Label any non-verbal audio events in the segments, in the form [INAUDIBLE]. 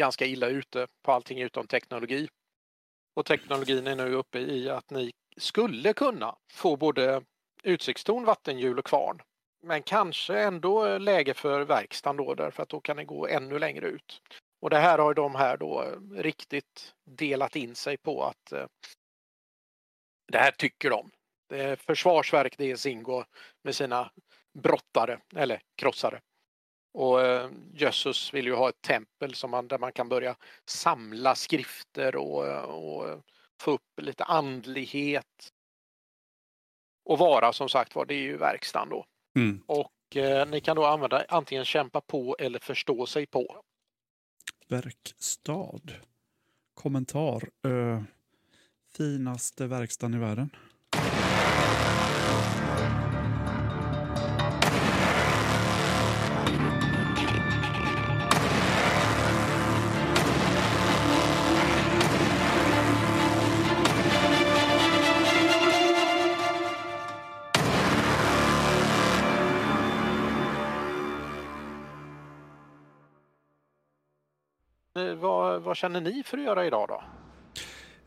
ganska illa ute på allting utom teknologi. Och teknologin är nu uppe i att ni skulle kunna få både utsiktstorn, vattenhjul och kvarn. Men kanske ändå läge för verkstaden då därför att då kan ni gå ännu längre ut. Och det här har de här då eh, riktigt delat in sig på att eh, det här tycker de. Det är försvarsverk, det är Zingo med sina brottare eller krossare. Och eh, Jössus vill ju ha ett tempel som man, där man kan börja samla skrifter och, och få upp lite andlighet. Och vara som sagt var, det är ju verkstaden då. Mm. Och eh, ni kan då använda antingen kämpa på eller förstå sig på. Verkstad. Kommentar. Ö, finaste verkstaden i världen. Vad, vad känner ni för att göra idag då?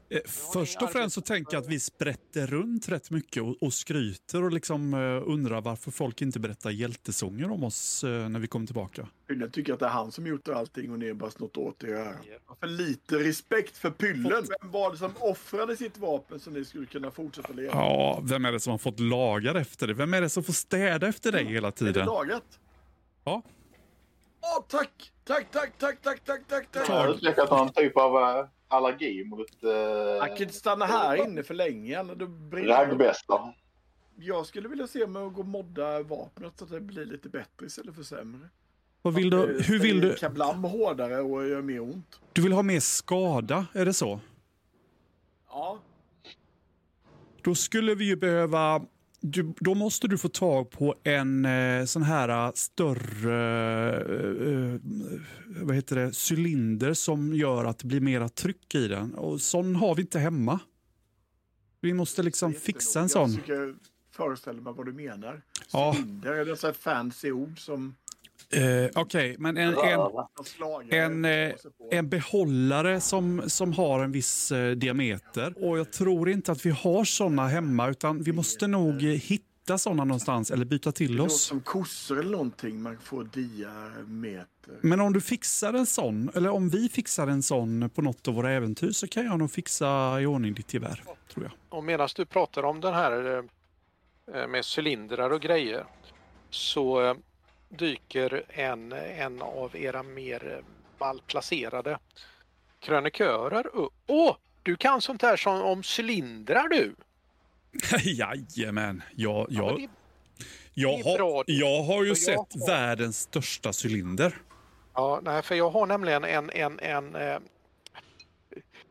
Eh, Först och främst så tänker jag att vi sprätter runt rätt mycket och, och skryter och liksom eh, undrar varför folk inte berättar hjältesånger om oss eh, när vi kommer tillbaka. Pyllen tycker att det är han som gjort allting och ni har bara snott åt er här. För lite respekt för Pyllen. Vem var det som offrade sitt vapen så ni skulle kunna fortsätta leva? Ja, vem är det som har fått lagar efter det? Vem är det som får städa efter dig hela Är det tiden? lagat? Ja. Åh, tack! Tack, tack, tack, tack, tack, tack, tack! Jag har utvecklat någon typ av äh, allergi mot äh, Jag kan inte stanna här inne för länge. raggbästar. Jag skulle vilja se mig att gå och modda vapnet så att det blir lite bättre istället för sämre. Vad vill du, hur vill du? Kablam hårdare och gör mer ont. Du vill ha mer skada, är det så? Ja. Då skulle vi ju behöva... Du, då måste du få tag på en eh, sån här eh, större eh, eh, vad heter det, cylinder som gör att det blir mera tryck i den. Och sån har vi inte hemma. Vi måste liksom fixa en sån. Jag föreställa mig vad du menar. Ja. Cylinder, är det så fancy ord som Eh, Okej, men en, en, en, eh, en behållare som, som har en viss eh, diameter. Och jag tror inte att vi har såna hemma utan vi måste nog hitta såna någonstans eller byta till Det låter oss. som kossor eller någonting. Man får diameter. Men om du fixar en sån, eller om vi fixar en sån på något av våra äventyr så kan jag nog fixa i ordning ditt gevär, tror jag. Och medan du pratar om den här med cylindrar och grejer så dyker en, en av era mer malplacerade krönikörer upp. Åh! Du kan sånt här som om cylindrar du! [LAUGHS] Jajamän, jag, Ja, jag, det, jag, det har, jag har ju sett har- världens största cylinder. ja, nej, för jag har nämligen en, en, en eh,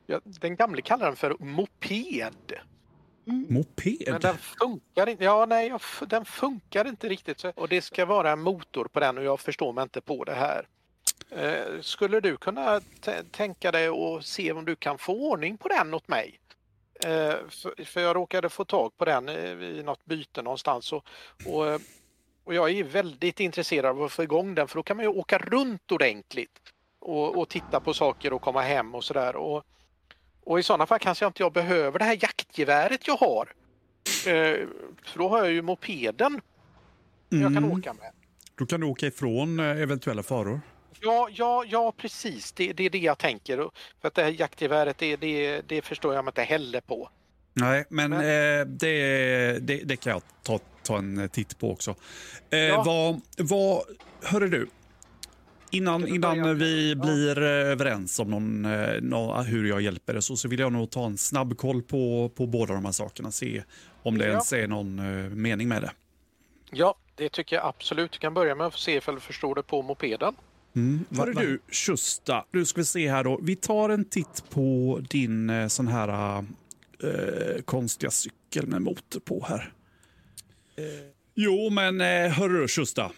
ja, den gamle kallar den för moped. Moped? Men den funkar inte. Ja, nej, den funkar inte riktigt. Och det ska vara en motor på den och jag förstår mig inte på det här. Eh, skulle du kunna tänka dig och se om du kan få ordning på den åt mig? Eh, för, för jag råkade få tag på den eh, i något byte någonstans och, och, eh, och jag är väldigt intresserad av att få igång den för då kan man ju åka runt ordentligt och, och titta på saker och komma hem och sådär. Och, och i sådana fall kanske jag inte jag behöver det här jaktgeväret jag har. Eh, för då har jag ju mopeden jag kan Mm. åka med. Då kan du åka ifrån eh, eventuella faror. Ja, ja, ja precis. Det, det är det jag tänker. För att det här jaktgeväret, det, det, det förstår jag mig inte heller på. Nej, men, Men- Eh, det, det, det kan jag ta, ta en titt på också. Eh, Ja. vad, vad, hörru du, innan, innan vi blir eh, överens om någon, eh, hur jag hjälper dig så, så vill jag nog ta en snabb koll på, på båda de här sakerna. Se om det Ja. ens är någon eh, mening med det. Ja, det tycker jag absolut. Du kan börja med att se ifall du förstår det på mopeden. Mm. Hörru du, Schusta, nu ska vi se här då. Vi tar en titt på din sån här eh, konstiga cykel med motor på här. Jo, men eh, hörru Schusta.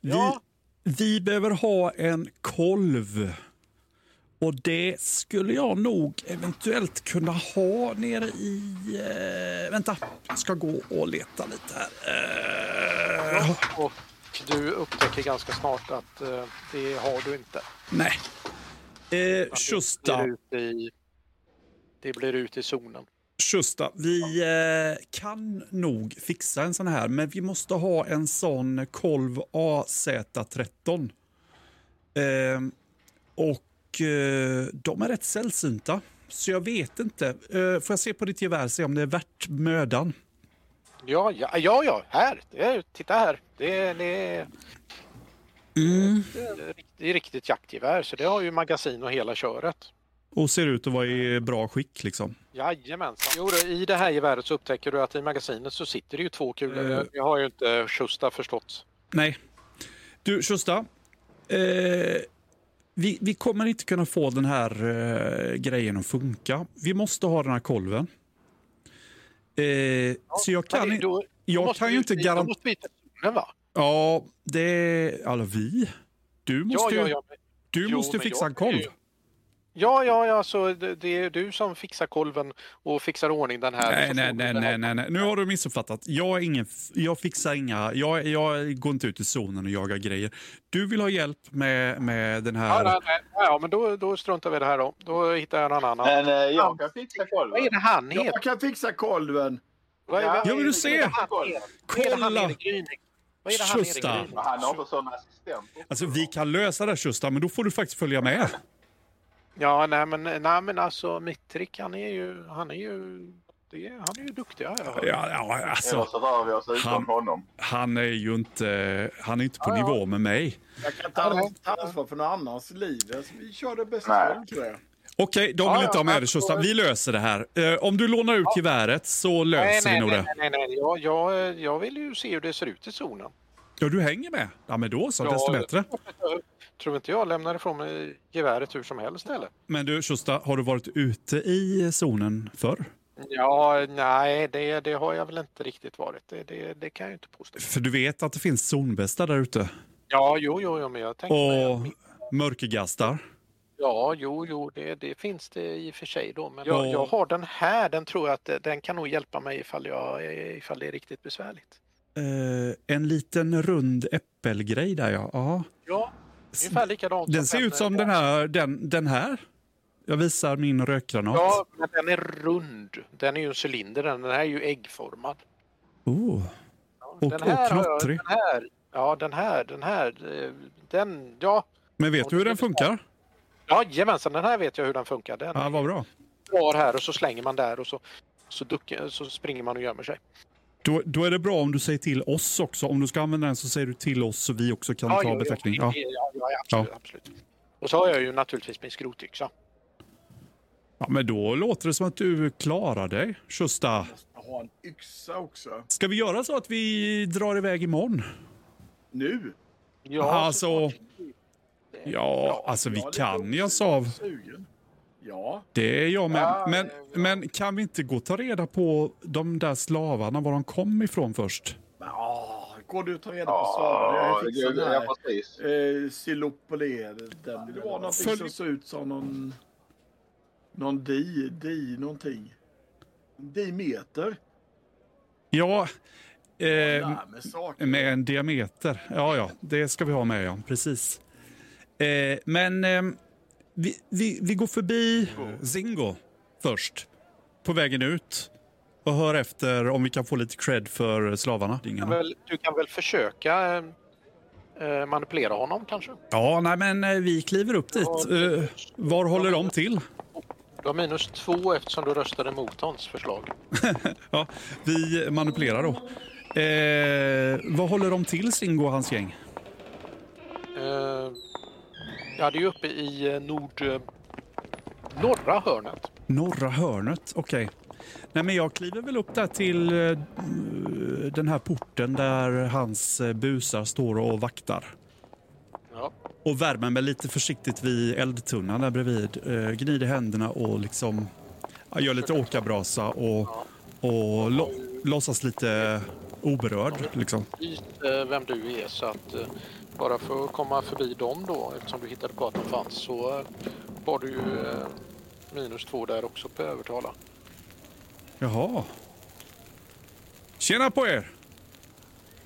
Ja. Vi, behöver ha en kolv. Och det skulle jag nog eventuellt kunna ha nere i... Eh, vänta, jag ska gå och leta lite här. Eh, Och du upptäcker ganska snart att eh, det har du inte. Nej. Eh, Det ut i, det blir ut i zonen. Schusta, vi eh, kan nog fixa en sån här, men vi måste ha en sån kolv AZ13. Eh, och eh, de är rätt sällsynta, så jag vet inte. Eh, får jag se på ditt gevär se om det är värt mödan? Ja, ja, ja, ja här. Det är, titta här. Det är, det är, Mm. det är riktigt jaktgevär så det har ju magasin och hela köret. Och ser ut att vara i bra skick liksom. Jajamensan. Jo, då, I det här geväret så upptäcker du att i magasinet så sitter det ju två kulor. Eh. Det har ju inte Schusta förstått. Nej. Du, Schusta. Eh, vi, vi kommer inte kunna få den här eh, grejen att funka. Vi måste ha den här kolven. Eh, så jag kan, i- då- då jag måste kan ju inte Då garantera... Ja, det... Alla vi? Du måste ja, ju, ja, men- Du Jo, måste fixa jag en kolv. Ja, ja, ja, så det, det är du som fixar kolven och fixar ordning den här. Nej, nej, nej, här- nej, nej, nej. Nu har du missuppfattat. Jag, är ingen, jag fixar inga... Jag, jag går inte ut i zonen och jagar grejer. Du vill ha hjälp med, med den Ja, här... nej, nej, ja, men då, då struntar vi i det här då. Då hittar jag någon annan. Men eh, jag kan fixa Vad är kolven. det han heter? Jag kan fixa kolven. Vad är, Ja, vad, Ja, är är det han Kolla. Vad är det han Schusta. Han har inte sån assistent. Alltså, vi kan lösa det, Schusta, men då får du faktiskt följa med. Ja, nej men, nej, men alltså Mittrik han är ju, han är ju, det, han är ju duktig. har jag hört. Ja, ja, Eller alltså, så rör vi oss utan Han- honom. han är ju inte, han är inte på Ja, ja. nivå med mig. Jag kan ta, ta ansvar för någon annans liv. Alltså, vi kör det bästa Nej. själv tror jag. Okej, de vill ja, inte ha med då- Vi löser det här. Eh, om du lånar ut geväret så Nej, löser vi nej, nog nej, det. nej, nej, nej. Jag, jag, jag vill ju se hur det ser ut i zonen. Ja, du hänger med? Ja, men då så, Ja, desto bättre. Tror inte jag lämnar ifrån mig geväret hur som helst heller. Men du, Schusta, har du varit ute i zonen förr? Ja, nej, det, det har jag väl inte riktigt varit. Det, det, det kan jag inte påstå. För du vet att det finns zonbästar där ute? Ja, jo, jo, jo men jag tänkte mig Och att- mörkergastar? Ja, jo, jo, det, det finns det i och för sig då. Men jag, jag har den här, den tror jag att den kan nog hjälpa mig ifall, jag, ifall det är riktigt besvärligt. Eh, en liten rund äppelgrej där, ja. ja. Ja, ungefär likadant. Den ser ut som den här, den, den här. Jag visar min rökgranat. Ja, men den är rund. Den är ju en cylinder, den den här är ju äggformad. Oh. Ja, Och- den och här jag- knottrig. Den här, ja, den här, den här, eh, den, ja. Men vet du hur den funkar? Ja, jajamensan, den här vet jag hur den funkar. Den Ja, vad bra. drar här och så slänger man där och så, så, duckar, så springer man och gömmer sig. Då, då är det bra om du säger till oss också. Om du ska använda den så säger du till oss så vi också kan Ja, ta jo, jo, betäckning. Ja, Ja. ja, ja, absolut, absolut. Och så har jag ju naturligtvis min skrotyxa. ja, men då låter det som att du klarar dig, Schusta. Jag har en yxa också. Ska vi göra så att vi drar iväg imorgon? Nu? Ja, Alltså, Ja, alltså vi Ja, kan ju av. Sugen. Ja. Det är jag med. Ja, Men, bra. men kan vi inte gå och ta reda på de där slavarna, var de kom ifrån först? Ja, går du att ta reda på svaret? Jag Ja, har fixat det- den ja, här. precis. Eh, Silopolé. Det var någonting Följ- som såg ut som någon... Någon di, di någonting. Dimeter. Ja, eh, Där med saker. med en diameter. Ja, ja, det ska vi ha med, ja. Precis. Eh, men eh, vi, vi, vi går förbi Zingo först, på vägen ut. Och hör efter om vi kan få lite cred för slavarna. Du kan väl, du kan väl försöka eh, manipulera honom kanske? Ja, nej, men eh, vi kliver upp dit. Eh, var håller de till? Du har minus två eftersom du röstade emot hans förslag. [LAUGHS] Ja, vi manipulerar då. Eh, vad håller de till, Singo och hans gäng? Eh, ja, det är ju uppe i eh, nord... Eh, norra hörnet. Norra hörnet, okej. Nej, men jag kliver väl upp där till eh, den här porten där hans busar står och vaktar. Ja. Och värmer mig lite försiktigt vid eldtunnan där bredvid. Gnider händerna och liksom gör lite åkarbrasa och, och lo, låtsas lite oberörd. Liksom. Vem du är så att bara för att komma förbi dem då eftersom du hittade på att de fanns så eh, var du ju eh, minus två där också på övertala. Jaha. Tjena på er!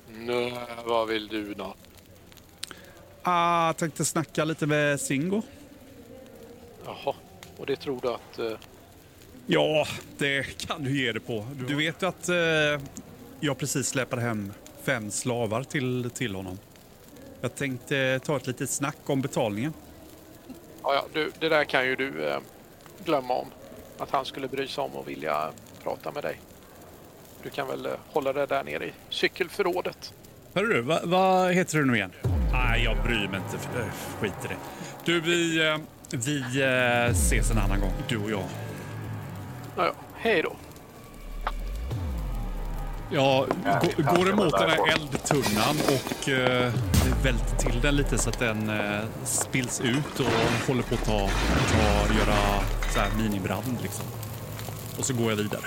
Nej, vad vill du då? Ah, jag tänkte snacka lite med Singo. Jaha, och det tror du att... eh, Ja, det kan du ge det på. Du vet ju att eh, jag precis släpade hem fem slavar till, till honom. Jag tänkte ta ett litet snack om betalningen. Ja, ja, du, det där kan ju du eh, glömma om. Att han skulle bry sig om och vilja prata med dig. Du kan väl eh, hålla det där nere i cykelförrådet. Hörru du, vad va heter du nu igen? Nej, jag bryr mig inte. Äh, skit i det. Du, vi, eh, vi eh, ses en annan gång, du och jag. Ja, ja, hej då. Jag går emot den här eldtunnan och eh, välter till den lite så att den eh, spills ut och håller på att ta, ta, göra så här minibrand liksom. Och så går jag vidare.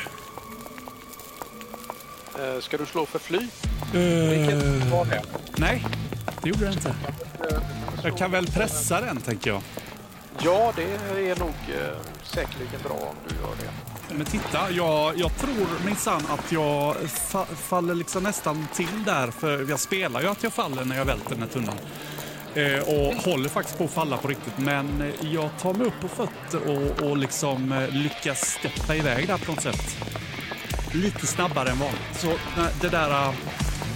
Eh, ska du slå för fly? Eh, Vilket var det? nej, det gjorde jag inte. Jag kan väl pressa den, tänker jag. Ja, det är nog eh, säkerligen bra om du gör det. Men titta, jag, jag tror minsann att jag fa faller liksom nästan till där. För jag spelar ju att jag faller när jag välter den här tunnan. Eh, och håller faktiskt på att falla på riktigt. Men jag tar mig upp på fötter och, och liksom eh, lyckas steppa iväg där på något sätt. Lite snabbare än vanligt. Så det där, eh,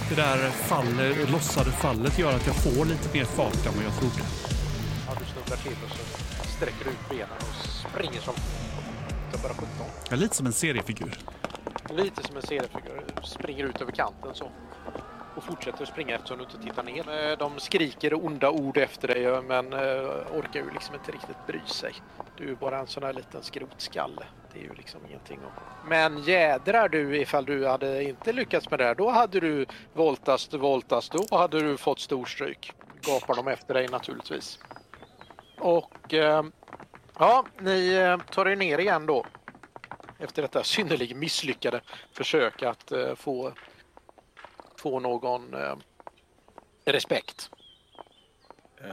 det där faller, lossade fallet gör att jag får lite mer fart än vad jag trodde. Ja, du snubblar till och så sträcker du ut benen och springer som bara 17. Jag är lite som en seriefigur. Lite som en seriefigur. Springer ut över kanten så. Och fortsätter springa eftersom du inte tittar ner. Eh, De skriker onda ord efter dig men eh, orkar ju liksom inte riktigt bry sig. Du är ju bara en sån här liten skrotskalle. Det är ju liksom ingenting att... Men jädrar du ifall du hade inte lyckats med det här. Då hade du voltast, voltast. Då hade du fått storstryk. Gapar de efter dig naturligtvis. Och eh, ja, ni eh, tar er ner igen då efter detta synnerligen misslyckade försök att eh, få, få någon eh, respekt.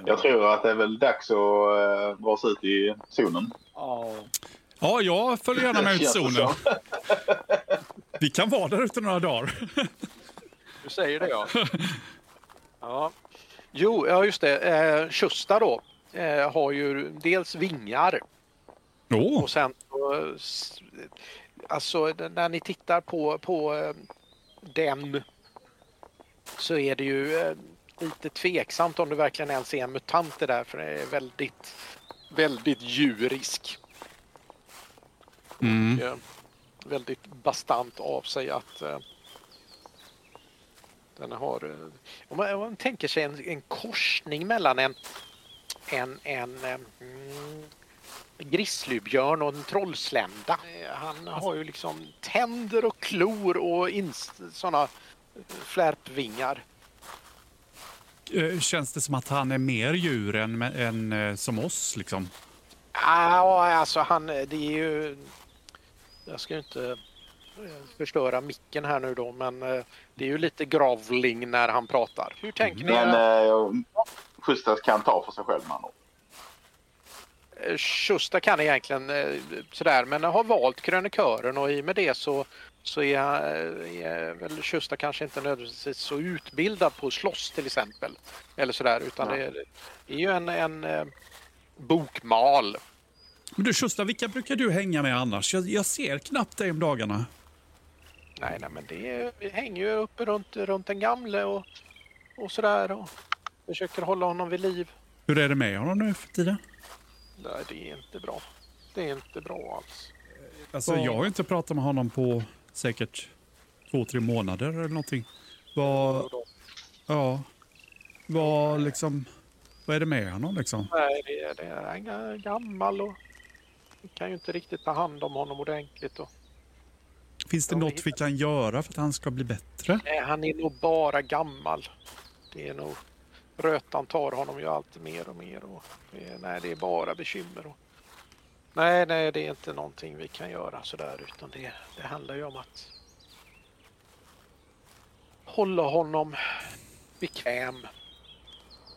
Jag tror att det är väl dags att dra sig ut i zonen. Ja. Ja, jag följer gärna med ut i zonen. Vi kan vara där ute några dagar. Du säger det ja. ja. Jo, ja just det. Eh, Shusta då eh, har ju dels vingar Åh, och sen alltså när ni tittar på, på eh, den så är det ju eh, lite tveksamt om det verkligen ens är en mutant det där för det är väldigt, väldigt djurisk. Mm. eh, väldigt bastant av sig att eh, den har... Om, man, om man tänker sig en, en korsning mellan en, en, en eh, mm, grizzlybjörn och en trollslända. Eh, Han har ju liksom tänder och klor och sådana flärpvingar. Eh, Känns det som att han är mer djur än, än eh, som oss? Liksom? Ja, alltså han, det är ju... Jag ska ju inte eh, förstöra micken här nu då, men eh, det är ju lite gravling när han pratar. Hur tänker ni? Men uh, Schystas kan ta för sig själv man. Eh, Schusta kan egentligen eh, sådär, men har valt krönikören och i och med det så, så är, eh, är väl Schusta kanske inte nödvändigtvis så utbildad på att slåss till exempel. Eller sådär, utan Ja. det, är, det är ju en, en eh, bokmal. Men du Shusta, vilka brukar du hänga med annars? Jag, jag ser knappt dig om dagarna. Nej, nej, men det hänger ju uppe runt, runt den gamle och, och sådär och försöker hålla honom vid liv. Hur är det med honom nu för tiden? Nej, det är inte bra. Det är inte bra alls. Alltså, Ja. jag har ju inte pratat med honom på säkert två, tre månader eller någonting. Vad, ja, vad liksom, vad är det med honom liksom? Nej, det är, det är gammal och vi kan ju inte riktigt ta hand om honom ordentligt. Och, Finns det något vi kan göra för att han ska bli bättre? nej, han är nog bara gammal. Det är nog... Rötan tar honom ju alltid mer och mer. Och nej, det är bara bekymmer. Och, nej, nej, det är inte någonting vi kan göra sådär utan det, det handlar ju om att hålla honom bekväm.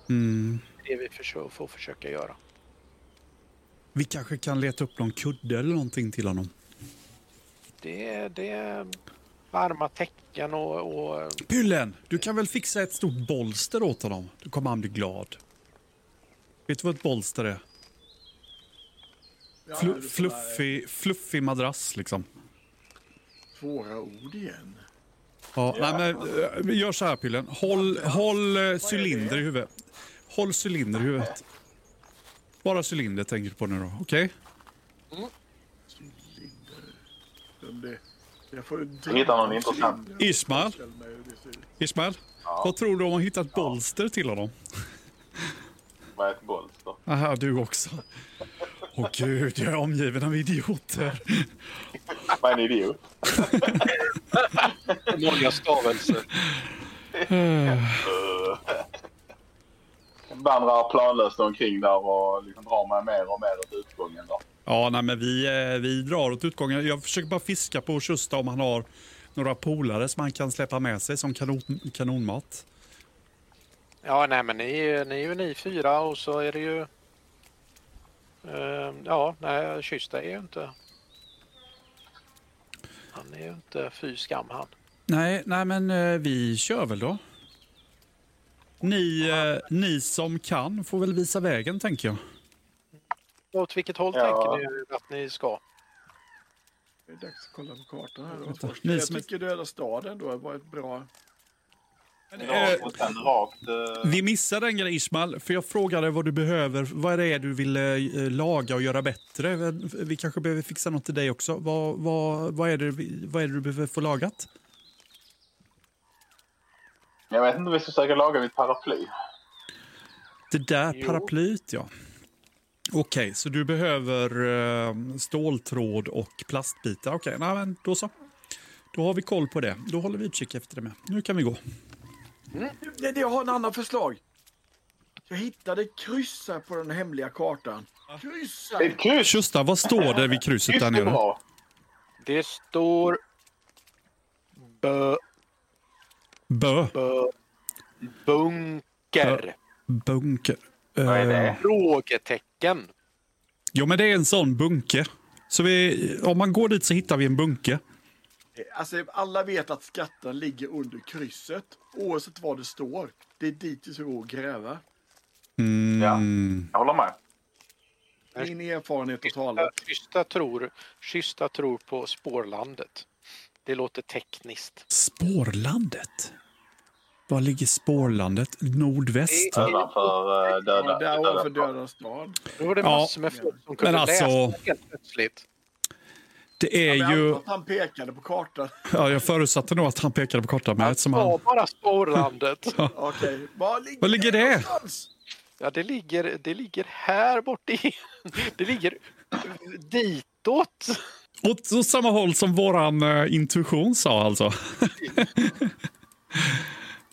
Mm. Det vi försö- får försöka göra. Vi kanske kan leta upp någon kudde eller någonting till honom. Det, det, varma täcken och, och... Pyllen, du kan väl fixa ett stort bolster åt honom? Då kommer han bli glad. Vet du vad ett bolster är? Ja, är fluffig, fluffig madrass liksom. Svåra ord igen. Ja, Nej, men, eh, gör så här Pyllen. Håll, håll eh, cylinder i huvudet. Håll cylinder i huvudet. Bara cylinder tänker du på nu då, okej? Cylinder. Det? Jag får Hitta någon intressant. Ismail? Ut. Ismail, vad tror du om att hitta ett bolster till honom? Vad är ett bolster? Aha, du också. Åh gud, jag är omgiven av idioter. Vad är en idiot? Många stavelser. Vandrar planlöst omkring där och liksom drar mig mer och mer åt utgången. Då. Ja, nej, men vi, eh, vi drar åt utgången. Jag försöker bara fiska på Tjusta om han har några polare som han kan släppa med sig som kanon, kanonmat. Ja, nej men ni, ni är ju ni fyra och så är det ju... Eh, ja, nej, Kysta är ju inte... Han är ju inte fy skam han. Nej, nej men eh, vi kör väl då. Ni, eh, ni som kan får väl visa vägen tänker jag. Åt vilket håll Ja. tänker ni att ni ska? Det är dags att kolla på kartan här. Då. ni Jag tycker Döda staden då var ett bra... Eh, Vi missade en grej Ismail, för jag frågade vad du behöver. Vad är det du vill eh, laga och göra bättre? Vi kanske behöver fixa något till dig också. Vad, vad, vad, är, det, vad är det du behöver få lagat? jag vet inte om vi ska försöka laga mitt paraply. Det där Jo. paraplyet, ja. Okej, så du behöver eh, ståltråd och plastbitar. Okej, men då så. Då har vi koll på det. Då håller vi utkik efter det med. Nu kan vi gå. Det, det, jag har en annan förslag. Jag hittade kryss här på den hemliga kartan. Ett kryss! Tjusta, vad står det vid krysset Kryss där är nere? Det står... Bö, Bö. bö, bunker. Bunker. Vad är Eh, det? Frågetecken. Jo, men det är en sån bunke. Så vi, om man går dit så hittar vi en bunke. Alltså, alla vet att skatten ligger under krysset. Oavsett vad det står. Det är dit vi ska gå och gräva. Mm. Jag håller med. Min erfarenhet att tala. Kysta tror, Kysta tror på spårlandet. Det låter tekniskt. Spårlandet? Var ligger spårlandet? Nordväst? va? Ovanför uh, Ja, döda. ovanför döda. Döda stad. Då var det Ja, massor med folk som kunde men alltså- läsa helt plötsligt. Det är Jag ju... att han pekade på kartan. [LAUGHS] Ja, jag förutsatte nog att han pekade på kartan eftersom var han... bara spårlandet. [LAUGHS] Okej, var ligger, Var ligger det? någonstans? Ja, det ligger, det ligger här borta i... [LAUGHS] Det ligger ditåt. Åt, åt samma håll som våran uh, intuition sa alltså.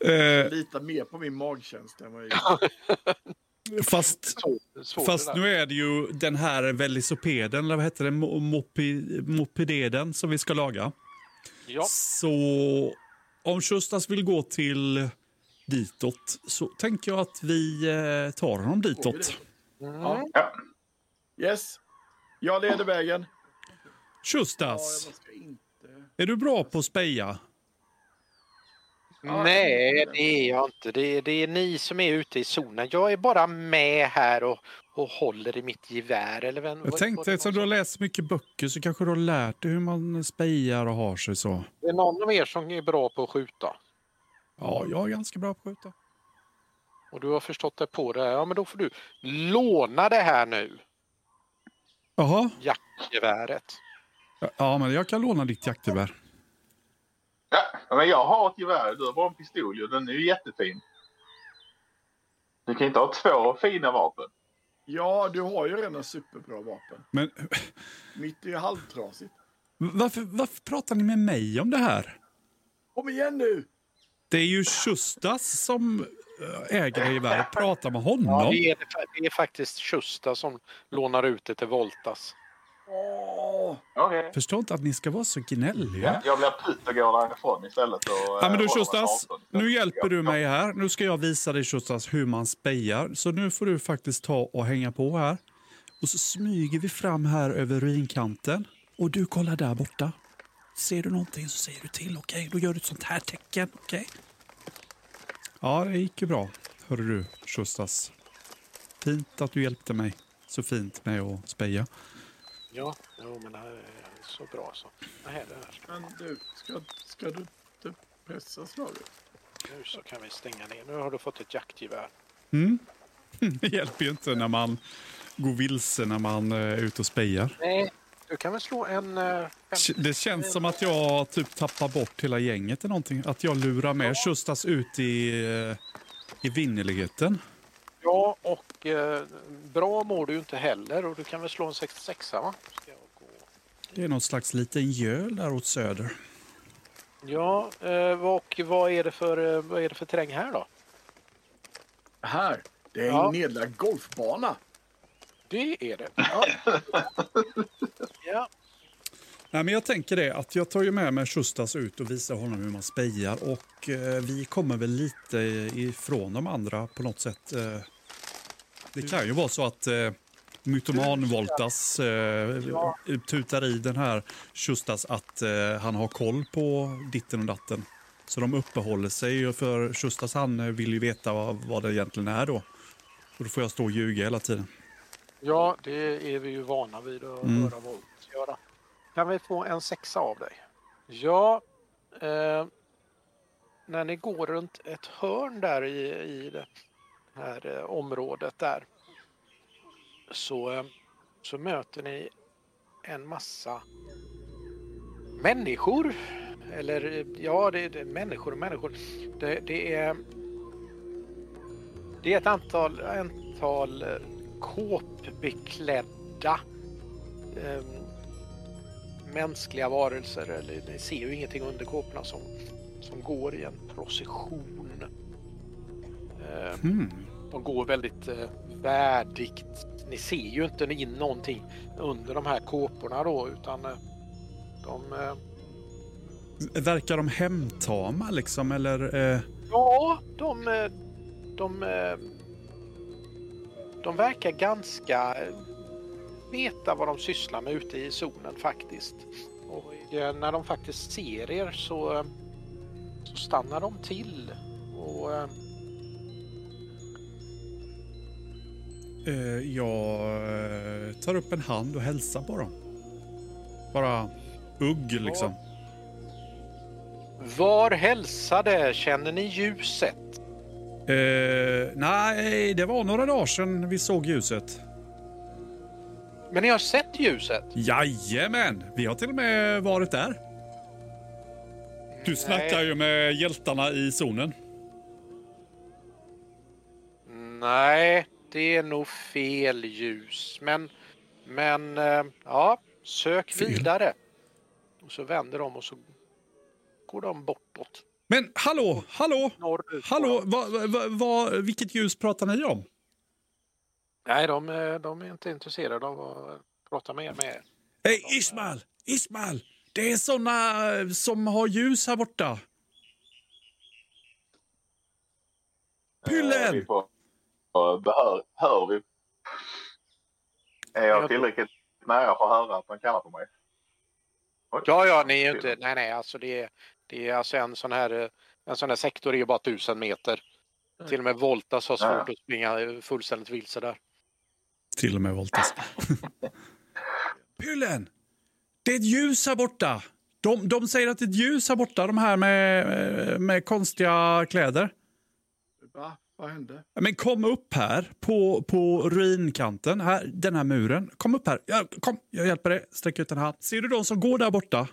Eh, Jag litar mer på min magkänsla än vad jag gör. fast [LAUGHS] så fast nu är det ju den här velocipeden, eller vad heter det, Mo- mopi, mopededen som vi ska laga. Ja, Så om Sjustas vill gå till ditåt så tänker jag att vi eh, tar honom ditåt. mm. Ja. Yes, jag leder vägen. Ja, Sjustas, jag ska inte... är du bra på att speja? Nej, det är jag inte. Det är, det är ni som är ute i zonen. Jag är bara med här och, och håller i mitt gevär. Eller vem, Jag tänkte, eftersom du har läst mycket böcker så kanske du har lärt dig hur man spejar och har sig så. Det är någon av er som är bra på att skjuta. Ja, jag är ganska bra på att skjuta. Och du har förstått dig på det. Ja, men då får du låna det här nu. Jaha, Jaktgeväret. ja men jag kan låna ditt jaktgevär. Ja, men jag har ett gevär. Du har bara en pistol ju. Den är ju jättefin. Du kan inte ha två fina vapen. Ja, du har ju redan superbra vapen. Men Mitt är ju halvtrasigt. varför, varför pratar ni med mig om det här? Kom igen nu! Det är ju Sjustas som eh, äger det geväret. Prata med Ja, honom. det, är, det är faktiskt Tjusta som lånar ut det till Voltas. Okej. Förstår inte att ni ska vara så gnälliga. Jag blir putt och går därifrån istället. Och, Ja, men eh, du avstånd istället. nu hjälper du mig här. Nu ska jag visa dig Sjustas hur man spejar. Så nu får du faktiskt ta och hänga på här. Och så smyger vi fram här över ruinkanten. Och du kollar där borta. Ser du någonting så säger du till, okej? Okay? Då gör du ett sånt här tecken, okej? Okay? Ja, det gick ju bra. Hörru du, Sjustas. Fint att du hjälpte mig så fint med att speja. Ja, jo, men det här är så bra så. Vad är det här? Men du, ska, ska du inte pressa slaget? Nu så kan vi stänga ner. Nu har du fått ett jaktgevär. Mm. [LAUGHS] Det hjälper ju inte när man går vilse när man är ute och spejar. Nej, du kan väl slå en... Uh, det känns som att jag typ tappar bort hela gänget eller någonting. Att jag lurar med Tjustas ut i, uh, i vinnerligheten. Ja, och uh, bra mår du inte heller och du kan väl slå en 66 va? Det är någon slags liten göl där åt söder. Ja, och vad är det för, vad är det för terräng här då? Här? Det är ja. en nedlagd golfbana. Det är det. Ja. [LAUGHS] ja. Nej, men jag tänker det att jag tar ju med mig Sjustas ut och visar honom hur man spejar och eh, vi kommer väl lite ifrån de andra på något sätt. Eh, det kan ju vara så att eh, Mytoman-Voltas eh, ja. tutar i den här Sjustas att eh, han har koll på ditten och datten. Så de uppehåller sig för Sjustas han vill ju veta vad, vad det egentligen är då. Och då får jag stå och ljuga hela tiden. Ja, det är vi ju vana vid att mm. höra Volt göra. Kan vi få en sexa av dig? Ja, eh, när ni går runt ett hörn där i, i det här eh, området där så, eh, så möter ni en massa människor. Eller eh, ja, det är människor och människor. Det, det är det är ett antal, antal kåpbeklädda eh, mänskliga varelser. Eller, ni ser ju ingenting under kåporna som, som går i en procession. Mm. De går väldigt eh, värdigt. Ni ser ju inte in någonting under de här kåporna då utan eh, de... Eh, Verkar de hemtama liksom eller? Ja, de, de de verkar ganska veta vad de sysslar med ute i zonen faktiskt. Och när de faktiskt ser er så, så stannar de till. Och, jag tar upp en hand och hälsar på dem. Bara ugg liksom. Var hälsade? Känner ni ljuset? Uh, nej, det var några dagar sedan vi såg ljuset. Men ni har sett ljuset? Jajamän! Vi har till och med varit där. Du snackar ju med hjältarna i zonen. Nej, det är nog fel ljus. Men, men uh, ja, sök fel. vidare. Och så vänder de och så går de bortåt. Men hallå, hallå, hallå, va, va, va, vilket ljus pratar ni om? Nej, de, de är inte intresserade av att prata mer med er. Hej, Ismail! Ismail! Det är såna som har ljus här borta. Pyllen! Behör, hör vi? Är jag tillräckligt nära för att höra att man kallar på mig? Oj. Ja, ja, ni är inte... Nej, nej, alltså det är... Det är alltså en sån här, en sån här sektor är ju bara tusen meter. Mm. Till och med Voltas har svårt ja. att springa fullständigt vilse där. Till och med Voltas. [LAUGHS] Pyllen! Det är ett ljus här borta. De, de säger att det är ett ljus här borta, de här med, med konstiga kläder. Va? Vad hände? Men kom upp här på, på ruinkanten, här, den här muren. Kom upp här. Ja, kom, jag hjälper dig. Sträck ut en hand. Ser du de som går där borta?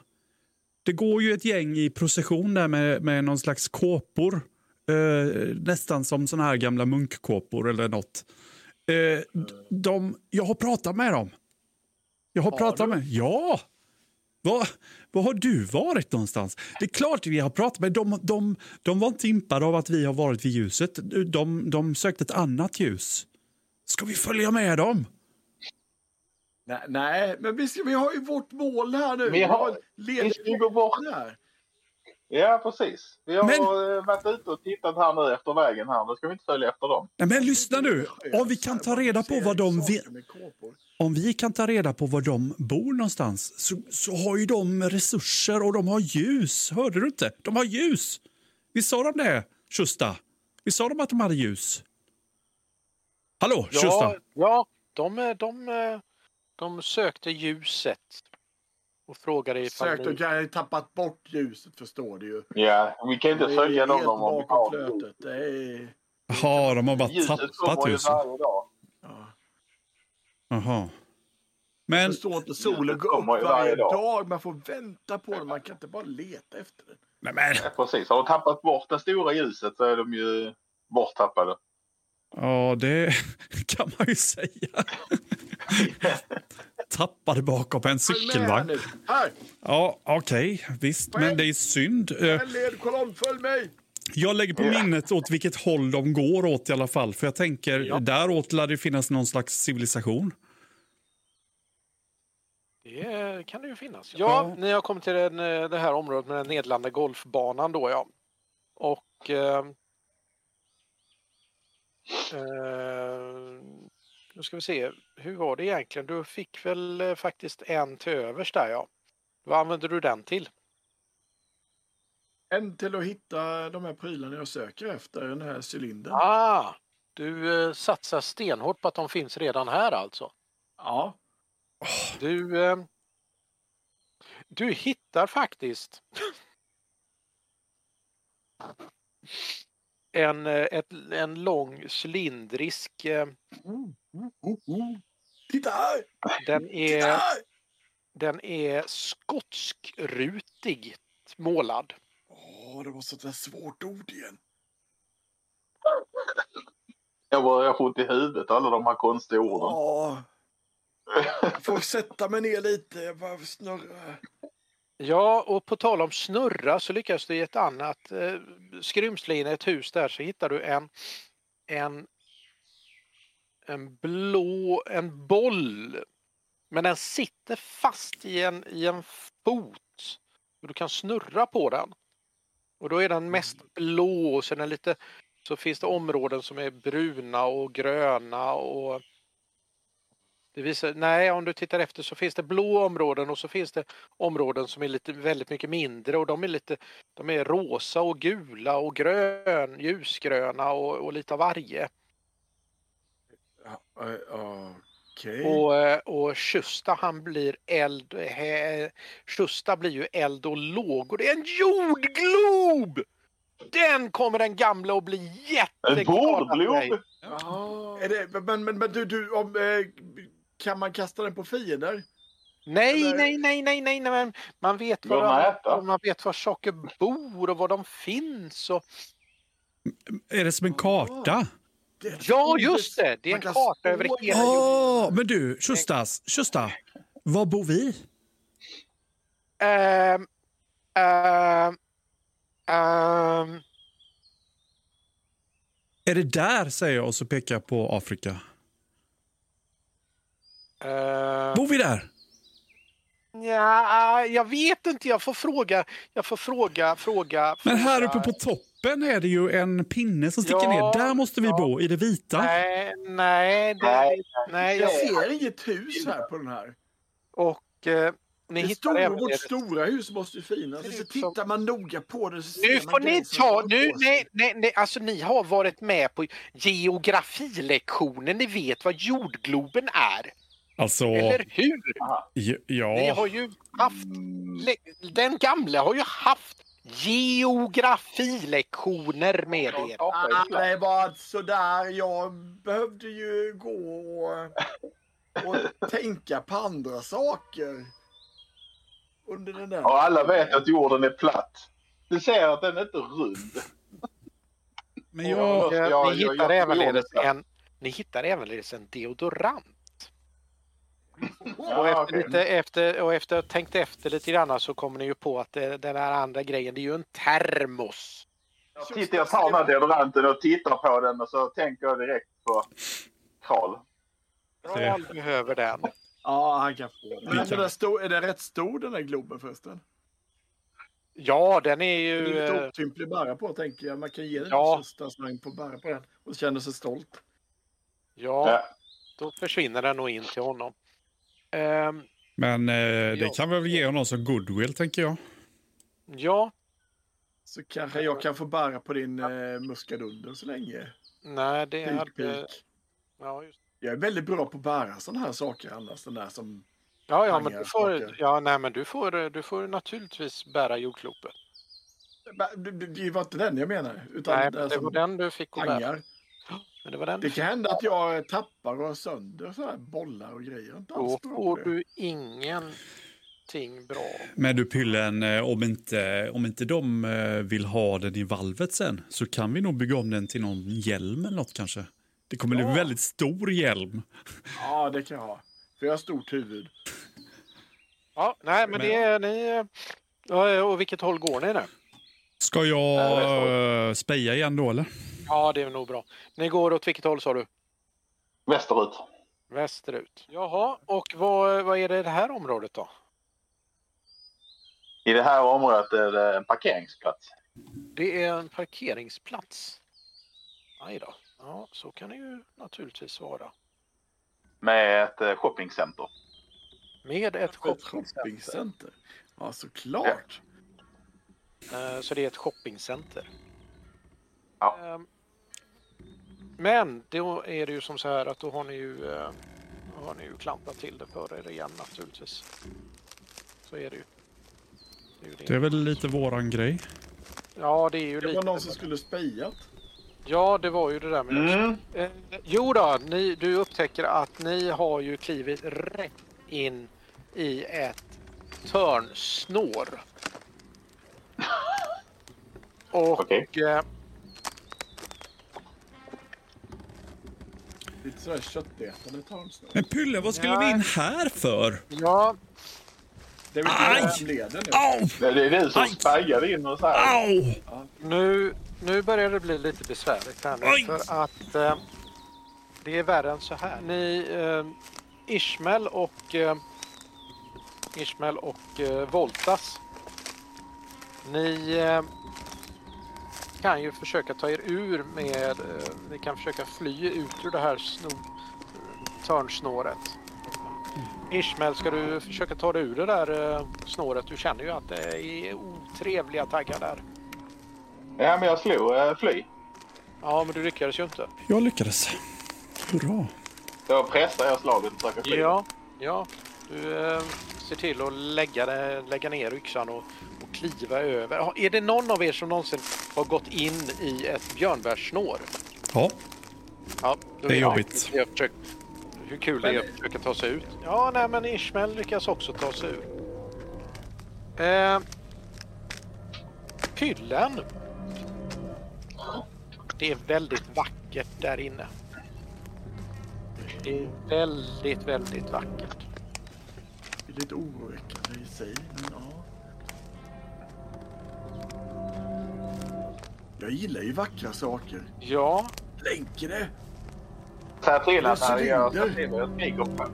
Det går ju ett gäng i procession där med, med någon slags kåpor. Eh, nästan som såna här gamla munkkåpor eller något. Eh, de, jag har pratat med dem. Jag har, har pratat du? med Ja! Var, var har du varit någonstans? Det är klart vi har pratat med dem. De, de var inte impade av att vi har varit vid ljuset. De, de sökte ett annat ljus. Ska vi följa med dem? Nej, nej, men vi, ska, vi har ju vårt mål här nu. Vi har, vi ska gå bort. Här. Ja, precis. Vi har Men- eh, varit ute och tittat här nu efter vägen här. Då ska vi inte följa efter dem. Nej, men lyssna nu. Om vi kan ta reda på vad de kåpor. Om vi kan ta reda på var de bor någonstans så, så har ju de resurser och de har ljus. Hörde du inte? De har ljus! Vi sa de det, Schusta? Vi sa de att de hade ljus? Hallå, Ja, Schusta? ja de, de, de sökte ljuset och frågade ifall Sökt och ni... kan ha tappat bort ljuset förstår du ju. Ja, vi kan inte Det följa dem om vi har flötet. Det är... Jaha, de har bara Ljuset tappat ljuset. Ja. Jaha. Men Jag förstår inte solen går upp varje dag. dag. Man får vänta på den. Man kan inte bara leta efter den. Nej, men, Ja, precis. Har de tappat bort det stora ljuset så är de ju borttappade. ja, det [LAUGHS] kan man ju säga. [LAUGHS] Tappade bakom en cykelvagn. Här! Ja, okej, visst, men det är synd. Eh, En ledkolonn, följ mig! Jag lägger på minnet åt vilket håll de går åt i alla fall. För jag tänker, Ja. däråt lär det finnas någon slags civilisation. Det kan det ju finnas. Ja, Ja. ni har kommit till den, eh, det här området med den nedlande golfbanan då ja. Och... Eh, eh, nu ska vi se, hur var det egentligen? Du fick väl eh, faktiskt en till övers där ja. Vad använder du den till? En till att hitta de här prylarna jag söker efter, den här cylindern. Ah, du eh, satsar stenhårt på att de finns redan här alltså. Ja. Du, eh, du hittar faktiskt en, ett, en lång cylindrisk. Titta här! Den Titta är, här! den är skotskrutig målad. Åh, det var sånt där svårt ord igen. Jag börjar få ont i huvudet alla de här konstiga orden. Ja. Jag får sätta mig ner lite. Jag bara snurra. Ja, och på tal om snurra så lyckas du i ett annat eh, skrymsle in i ett hus där så hittar du en, en, en blå, en boll. Men den sitter fast i en, i en fot. Och du kan snurra på den. Och då är den mest blå och sen är lite, så finns det områden som är bruna och gröna och det visar, nej, om du tittar efter så finns det blå områden och så finns det områden som är lite väldigt mycket mindre och de är lite de är rosa och gula och grön, ljusgröna och, och lite av varje. Eh, Okej. Och, eh, och Schusta han blir eld, eh, Schusta blir ju eld och lågor. Det är en jordglob! Den kommer den gamla att bli En jätteglad mig. bordglob! Ja. Är det, men men, men du, du om, kan man kasta den på fiender? Nej, Eller- nej, nej, nej, nej, nej, men man vet var, de, man vet var saker bor och var de finns. Och, Är det som en karta? Ja, just det! Det är en karta över hela jorden. Åh, men du, Tjustas, Tjusta, var bor vi? Ehm, ehm, ehm, Är det där, säger jag och så pekar jag på Afrika. ehm, Bor vi där? Ja, jag vet inte. Jag får fråga. Jag får fråga, fråga. Men här fråga. uppe på toppen är det ju en pinne som sticker Ja, ner. Där måste vi ja. bo, i det vita. Nej, nej, det, Nej, nej. Jag ser inget hus här på den här. och eh, ni Det stora, även vårt det. stora hus måste ju finnas. Så tittar man noga på det så Nu får ni ta, nu, nej, nej, nej, alltså ni har varit med på geografilektionen. Ni vet vad jordgloben är, Alltså, eller hur? j- Ni ja. har ju haft, den gamla har ju haft geografilektioner med er. Ah, nej, bara sådär. Jag behövde ju gå och, och [LAUGHS] tänka på andra saker. Under den där. Och alla vet att jorden är platt. Du ser att den inte är rund. Men Ja. jag, Ja, ja, ni, ja, hittar ja, ävenledes ja. en, ni hittar ävenledes en deodorant. Och, efter lite, efter, och efter att ha tänkt efter lite grann så kommer ni ju på att det, den här andra grejen, det är ju en termos. Tittar jag tar den här deodoranten och tittar på den och så tänker jag direkt på Karl. Karl behöver den. Ja, han kan få den. Men den stor, är den rätt stor den där globen förresten? Ja, den är Det är ju... lite eh, otymplig bära på tänker jag. Man kan ge den Ja. en slang på bära på den och känna sig stolt. Ja, Ja. då försvinner den nog in till honom. Ehm, Men eh, Ja. det kan vi väl ge honom som goodwill, tänker jag. ja, Så kanske jag kan få bära på din eh, muskadunder så länge. nej, det Pik, hade... Ja, just... Jag är väldigt bra på att bära sådana här saker annars. Den där som... ja, ja men du får, saker. ja, nej, men du får, du får naturligtvis bära jordklopet. Det- Det det var inte den jag menar. Utan Nej, det det som var den du fick att bära. Men det var den Det kan hända att jag tappar och sönder sådana här bollar och grejer. Då får du ingenting bra. Men du Pyllen, eh, om inte, om inte de eh, vill ha den i valvet sen så kan vi nog bygga om den till någon hjälm eller något kanske. Det kommer bli en Ja. väldigt stor hjälm. Ja, det kan jag ha. För jag har stort huvud. Ja, nej, men, Men- det är ni... Ja, och vilket håll går ni nu? Ska jag speja igen då eller? Ja, det är nog bra. Ni går åt vilket håll sa du? Västerut. Västerut. Jaha, och vad, vad är det i det här området då? I det här området är det en parkeringsplats. Det är en parkeringsplats. Aj då. Ja, så kan det ju naturligtvis vara. Med ett eh, shoppingcenter. Med ett shoppingcenter. Ja, såklart. Eh, Så det är ett shoppingcenter. Ja. Men då är det ju som så här att då har ni ju, eh, då har ni ju klantat till det för er igen naturligtvis. Så är det ju. Det är ju Det det. är väl lite våran grej. Ja, det är ju Det lite. var någon som skulle spejat. Ja, det var ju det där med Mm. Eh, jo då, ni, du upptäcker att ni har ju klivit rätt in i ett törnsnår. [LAUGHS] Och Okej. eh, Lite sådär köttätande tarmsnår. Men Pylle, vad skulle Ja. vi in här för? ja, Det är väl Aj! leder nu. Au! Det är du som Aj! spajade in och så här. Au! nu, nu börjar det bli lite besvärligt här nu för att eh, det är värre än så här. Ni, eh, Ishmael och eh, Ishmael och eh, Voltas. Ni eh, kan ju försöka ta er ur med, eh, ni kan försöka fly ut ur det här sno, törnsnåret. Ishmael, ska du försöka ta dig ur det där eh, snåret? Du känner ju att det är otrevliga taggar där. Ja, men jag slog eh, fly. Ja, men du lyckades ju inte. Jag lyckades. Hurra. Då pressar jag slaget och försöker fly. Ja, ja. Du eh, ser till att lägga, det, lägga ner yxan och kliva över. Är det någon av er som någonsin har gått in i ett björnbärssnår? Ja, Ja, då Det är jobbigt. hur försökt- Hur kul det är att försöka ta sig ut. Ja, nej, men Ishmael lyckas också ta sig ur. Eh, pyllen. Det är väldigt vackert där inne. Det är väldigt, väldigt vackert. Det är lite oroväckande i sig. Men ja. Jag gillar ju vackra saker. Ja, Länker det! Säg till att när jag skriker på.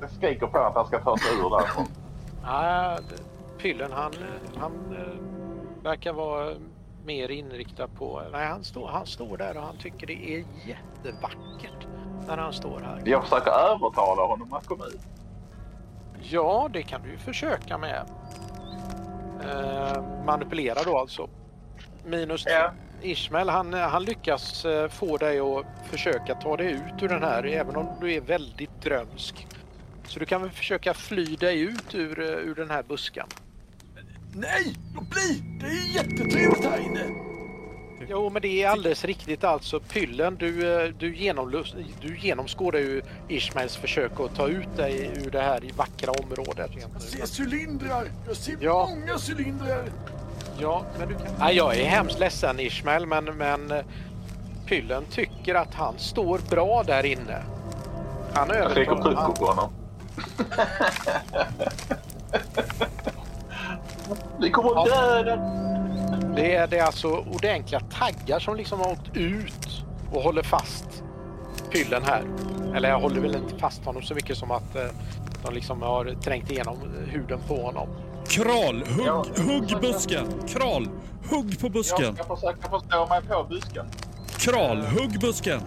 Jag skriker på att han ska ta sig ur därifrån. nej, pyllen han, han eh, verkar vara mer inriktad på... Nej, han står, han står där och han tycker det är jättevackert när han står här. Jag försöker övertala honom att komma ut. Ja, det kan du ju försöka med. Eh, manipulera då alltså. Minus Ja. Ishmael, han, han lyckas eh, få dig att försöka ta dig ut ur den här, även om du är väldigt drömsk. Så du kan väl försöka fly dig ut ur, eh, ur den här buskan. Nej! Låt bli! Det är jättetrevligt här inne! Jo, men det är alldeles riktigt alltså. Pyllen, du, eh, du, du genomskådar ju Ishmaels försök att ta ut dig ur det här vackra området. Jag ser cylindrar! Jag ser Ja. många cylindrar! Ja, men du kan... Nej, jag är hemskt ledsen Ishmael, men, men eh, Pyllen tycker att han står bra där inne. Han Jag skriker övertar... pucko på honom. Vi kommer att döda! Det är, det är alltså ordentliga taggar som liksom har åkt ut och håller fast Pyllen här. Eller jag håller väl inte fast honom så mycket som att eh, de liksom har trängt igenom huden på honom. Kral, hugg, Ja. hugg busken. Kral, hugg på busken. Jag ska försöka förstå mig på busken. Kral, hugg busken.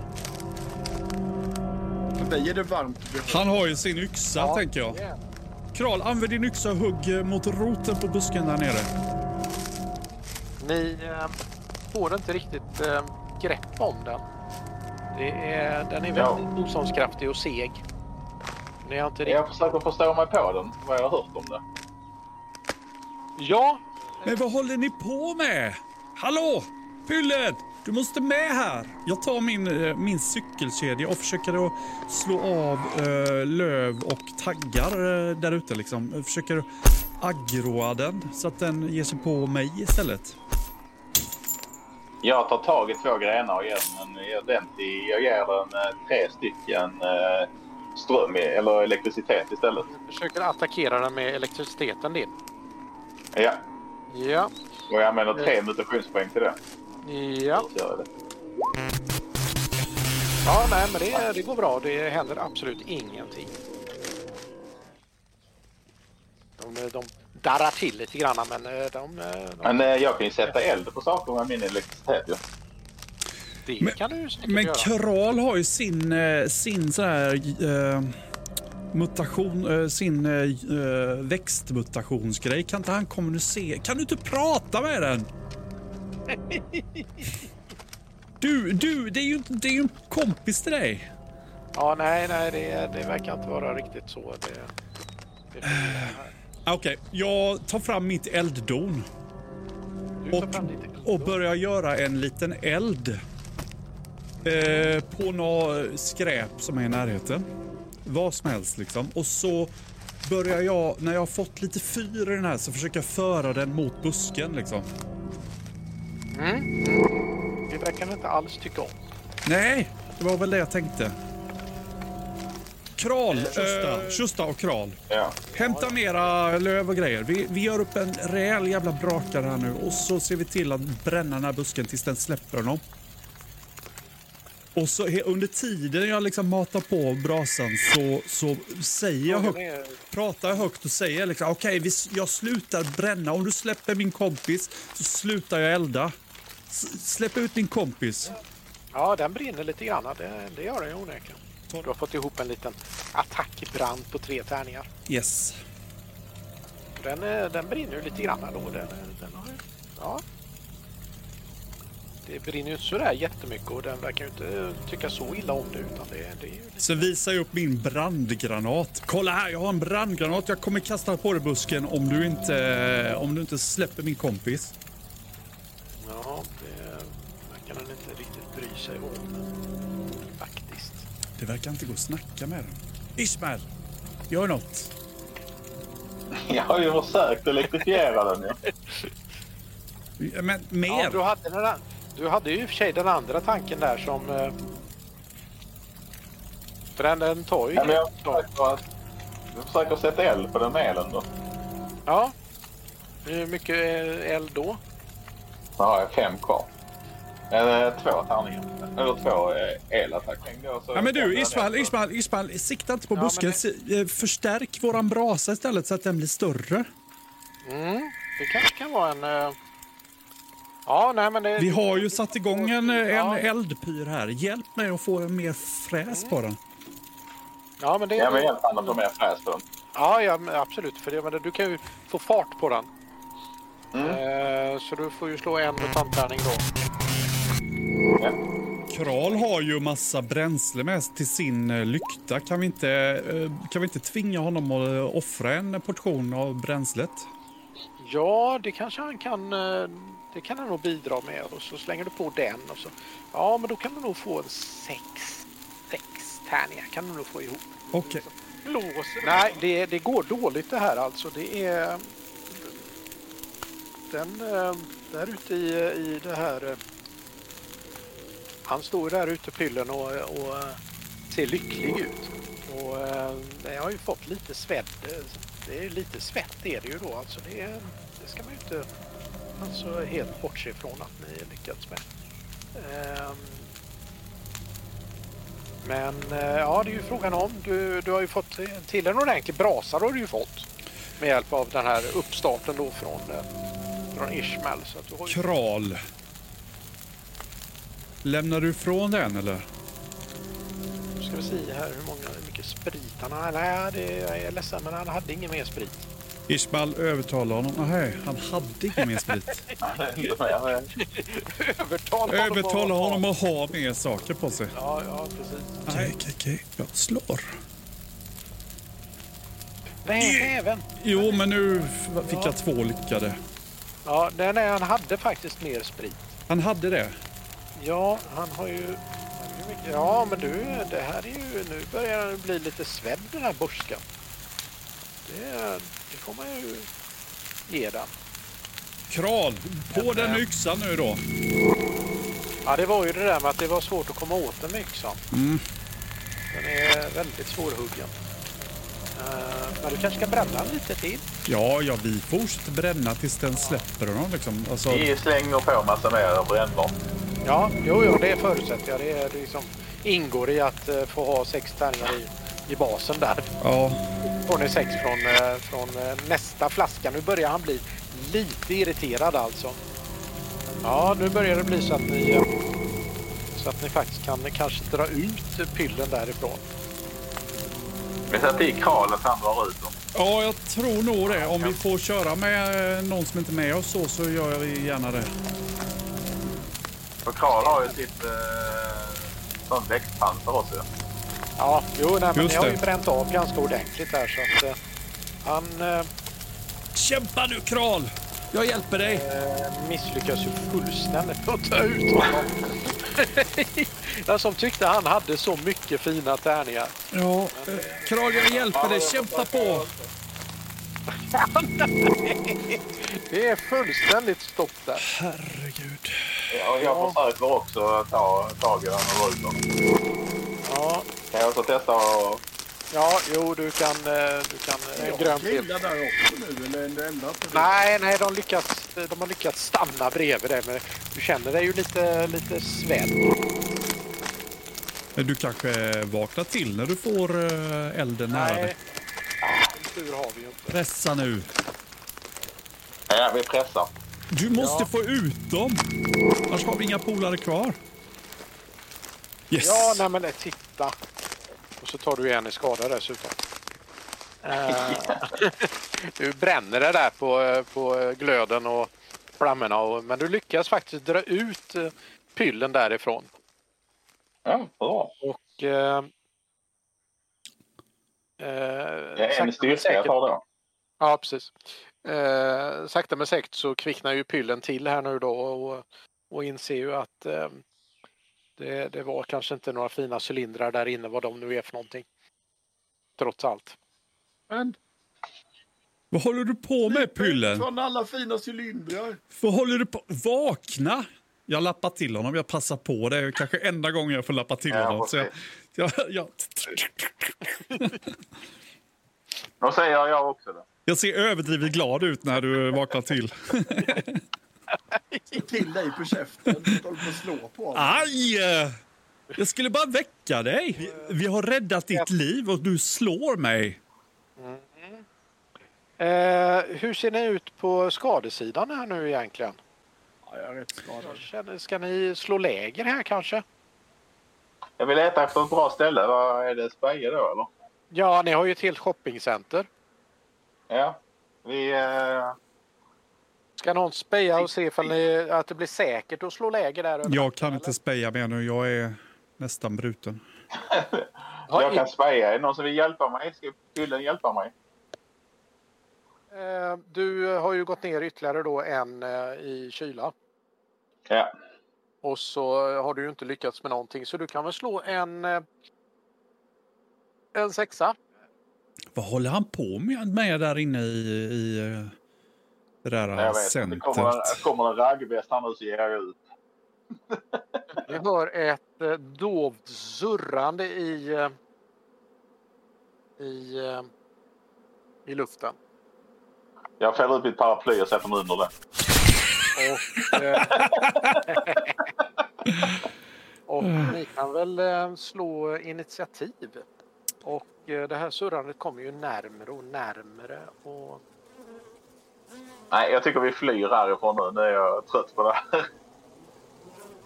För dig är det varmt. Han har ju sin yxa, tänker jag. Yeah. Kral, använd din yxa och hugg eh, mot roten på busken där nere. Ni eh, får inte riktigt eh, grepp om den. Det är, den är Ja. väldigt motståndskraftig och seg. Ni har inte riktigt... Jag försöker förstå mig på den, vad jag har hört om det. Ja, Men vad håller ni på med? Hallå! Pyllen! Du måste med här! Jag tar min, eh, min cykelkedja och försöker att slå av eh, löv och taggar eh, där ute. Liksom. Jag försöker aggroa den så att den ger sig på mig istället. Jag tar tag i två grenar och ger den en ordentlig... Jag ger den eh, tre stycken eh, ström eller elektricitet istället. försöker attackera den med elektriciteten din. Ja, Ja, och jag använder tre mutationspoäng till det. ja. Ja, nej, men det, det går bra. Det händer absolut ingenting. De, de darrar till lite grann, men eh, de, de, Men eh, jag kan ju sätta eld på saker med min elektricitet ju. det Men- kan du säkert Men göra. Kral har ju sin, eh, sin så här, eh, mutation, eh, sin eh, växtmutationsgrej. Kan inte han kommunicera? Kan du inte prata med den? [LAUGHS] Du, du, det är ju, det är ju en kompis till dig. Ja, nej, nej, det, det verkar inte vara riktigt så. Det, det. Okej, jag tar fram mitt elddon och, och börjar göra en liten eld. Eh, på något skräp som är i närheten. Vad som helst liksom. Och så börjar jag, när jag har fått lite fyr i den här så försöker jag föra den mot busken liksom. Det verkar inte alls tycka om. Nej, det var väl det jag tänkte. Kral, eh, Tjusta och Kral. Ja. Hämta mera löv och grejer. Vi, vi gör upp en rejäl jävla brakare här nu och så ser vi till att bränna den här busken tills den släpper honom. Och så under tiden jag liksom matar på brasan så, så säger jag högt, pratar jag högt och säger liksom okej, s- jag slutar bränna. Om du släpper min kompis så slutar jag elda. S- släpp ut min kompis. Ja, den brinner lite grann. Det, det gör den ju onekligen. Du har fått ihop en liten attackbrand på tre tärningar. Yes. Den, eh, den brinner ju lite grann då. Den, den har, ja. Det brinner ju inte sådär jättemycket och den verkar ju inte tycka så illa om det. Utan det, det är ju lite... Så visar jag upp min brandgranat. Kolla här, jag har en brandgranat. Jag kommer kasta på dig busken om du inte, om du inte släpper min kompis. Ja, det verkar den inte riktigt bry sig om. Faktiskt. Det verkar inte gå att snacka med den. Ismail, gör något. Jag har ju försökt elektrifiera den ju. Men Ja, mer. du, hade den, an- du hade ju i och för sig den andra tanken där som... eh, För den, den tar ju... Ja, men jag försöker, att, jag försöker sätta eld på den elen då. Ja. Hur mycket eh, eld då? Då har jag fem kvar. Eller två tärningar. Eller två eh, elattacker. Ja, men du, Ismail. Ismail, Ismail, sikta inte på Ja, busken. men Se- eh, Förstärk våran brasa istället så att den blir större. Mm, det kanske kan vara en... Ja, nej men det... Vi har ju satt igång en, en Ja. eldpyr här. Hjälp mig att få en mer fräs på den. Ja, men det... Ja, men hjälp han att få mer fräs på den. Ja, ja men absolut. För det, men du kan ju få fart på den. Mm. Eh, så du får ju slå en mutantärning då. Ja. Kral har ju massa bränsle med till sin eh, lykta. Kan vi inte, eh, kan vi inte tvinga honom att offra en portion av bränslet? Ja, det kanske han kan... Det kan han nog bidra med. Och så slänger du på den och så... Ja, men då kan du nog få en sex... Sex tärningar kan du nog få ihop. Okej. Låser. Nej, det, det går dåligt det här alltså. Det är... Den eh, där ute i, i det här... eh, Han står där ute pyllen och, och eh, ser lycklig ut. Och jag har ju fått lite eh, Det är lite svett är det ju då alltså. Det, är- det ska man ju inte alltså, helt bortse ifrån att ni lyckats med. Ehm, men eh, ja, det är ju frågan om. Du, du har ju fått till en ordentlig brasa har du ju fått. med hjälp av den här uppstarten då från, eh, från Ishmael. Så att du har ju... Kral. Lämnar du ifrån den eller? Nu ska vi se här hur många, hur mycket sprit han har. Nej, det, jag är ledsen men han hade ingen mer sprit. Ismail övertalar honom. Nej, han hade ingen mer sprit. [LAUGHS] Inte. Övertala honom. Övertala att- honom att ha mer saker på sig. Ja, ja precis. Okej, okej, okej. Jag slår. Nej, även. Jo, men nu fick jag två lyckade. Ja, nej, nej, han hade faktiskt mer sprit. Han hade det. Ja, han har ju... Ja, men du, det här är ju... Nu börjar han bli lite svedd den här borskan. Det, det får man ju ge den. Kral, på den yxan nu då. Ja, det var ju det där med att det var svårt att komma åt den med yxan. Mm. Den är väldigt svårhuggen. Eh, men du kanske ska bränna den lite till? Ja, ja, vi fortsätter bränna tills den släpper honom. Liksom. Alltså, Vi slänger på massa mer brännbart. Ja, jo, jo, det förutsätter jag. Det, är, det liksom ingår i att eh, få ha sex tärningar i, i basen där. ja, Får ni sex från, eh, från eh, nästa flaska. Nu börjar han bli lite irriterad alltså. Ja, nu börjar det bli så att ni, eh, så att ni faktiskt kan kanske dra ut pyllen därifrån. Vi säger till Kral att han drar ut dem. ja, jag tror nog det. Om vi får köra med någon som inte är med oss så, så gör vi gärna det. För Kral har ju sitt eh, sånt växtpansar också. Ja, jo, nej, men Just ni har ju bränt av ganska ordentligt här så att eh, han eh, Kämpa nu, Kral! Jag hjälper dig. eh, misslyckas ju fullständigt att ta ut honom. [LAUGHS] Den som tyckte han hade så mycket fina tärningar. Ja, eh, Kral, jag hjälper dig. Kämpa på! [LAUGHS] Det är fullständigt stopp där. Herregud. Ja, jag försöker också ta tag i den och dra ut dem. Ja, Kan jag också testa och... ja jo, du kan, eh, du kan eh, Jag grönt där också nu, eller är det på det? Nej, nej, de, lyckas, de har lyckats stanna bredvid dig. Men du känner dig ju lite, lite. Men Du kanske vaknar till när du får eh, elden nära Nej, dig. tur har vi ju inte. Pressa nu. Ja, vi pressar. Du måste Ja. få ut dem. Annars har vi inga polare kvar. Yes. Ja, nej men titta. Och så tar du en i skada dessutom. Eh, [LAUGHS] du bränner det där på, på glöden och flammorna. Och, men du lyckas faktiskt dra ut eh, pyllen därifrån. Ja, bra. Och... Eh, eh, Det är en styrka jag säkert- tar då. Ja, precis. Eh, sakta men säkert så kvicknar ju pyllen till här nu då och, och inser ju att eh, det, det var kanske inte några fina cylindrar där inne vad de nu är för någonting. Trots allt. Men Vad håller du på med Pyllen? från alla fina cylindrar. Vad håller du på? Vakna! Jag lappar till honom. Jag passar på det. Kanske enda gången jag får lappa till Ja, honom. Så jag, jag, jag, Då säger jag också det. jag ser överdrivet glad ut när du vaknar till. [LAUGHS] Till dig på käften. [LAUGHS] Du håller på att slå på honom. Aj! Jag skulle bara väcka dig. Vi, vi har räddat ditt liv och du slår mig. Eh, hur ser ni ut på skadesidan här nu egentligen? Ja, jag är rätt skadad. Känner- Ska ni slå läger här kanske? Jag vill leta efter ett bra ställe. Vad är det? Speje då eller? Ja, ni har ju ett helt shoppingcenter. Ja. Vi... Eh, Ska någon speja och se ifall ni, att det blir säkert att slå läger där? över Jag kan eller? inte speja mer nu. Jag är nästan bruten. Ja, [LAUGHS] jag kan speja. Är det någon som vill hjälpa mig? Ska Pyllen hjälpa mig? Eh, Du har ju gått ner ytterligare då en eh, i kyla. Ja. Och så har du ju inte lyckats med någonting så du kan väl slå en eh, en sexa. Vad håller han på med, med där inne i, i det där Jag vet. Det centret? kommer, en- kommer en raggväst här nu så ger jag ut. [LAUGHS] Vi hör ett eh, dovt surrande i eh, i, eh, i luften. Jag fäller upp mitt paraply och sätter mig under det. Och, eh, [LAUGHS] och ni kan väl eh, slå initiativ. Och eh, det här surrandet kommer ju närmre och närmre. Och Nej, jag tycker vi flyr härifrån nu. Nu är jag trött på det här.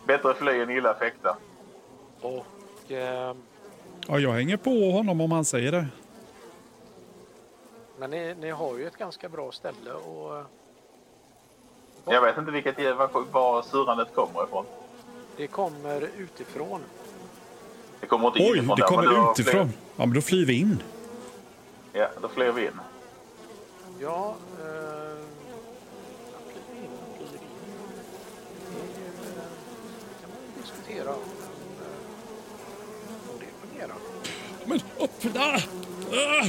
Bättre fly än illa fäkta. och eh, Ja, jag hänger på honom om han säger det. men ni, ni har ju ett ganska bra ställe och Jag vet inte vilket, var, var surrandet kommer ifrån. det kommer utifrån. Det kommer inte Oj, inifrån det där, men kommer utifrån. Flyr, Ja, men då flyr vi in. ja, då flyr vi in. Ja, eh, flyr in, flyr in. Det är ju, eh, kan eh, om det fungerar. Men upp där! Ah!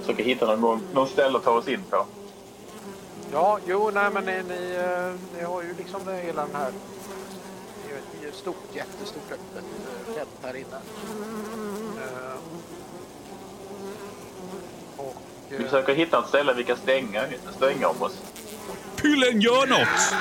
Försöker hitta någon, gång- någon ställe att ta oss in på. Ja, jo, nej, men ni, ni, eh, ni har ju liksom det, hela den här... Det är ju ett- stort, jättestort öppet eh, fält här inne. Eh, och... Vi eh, försöker hitta ett ställe vi kan stänga, stänga om oss. Pyllen, gör något!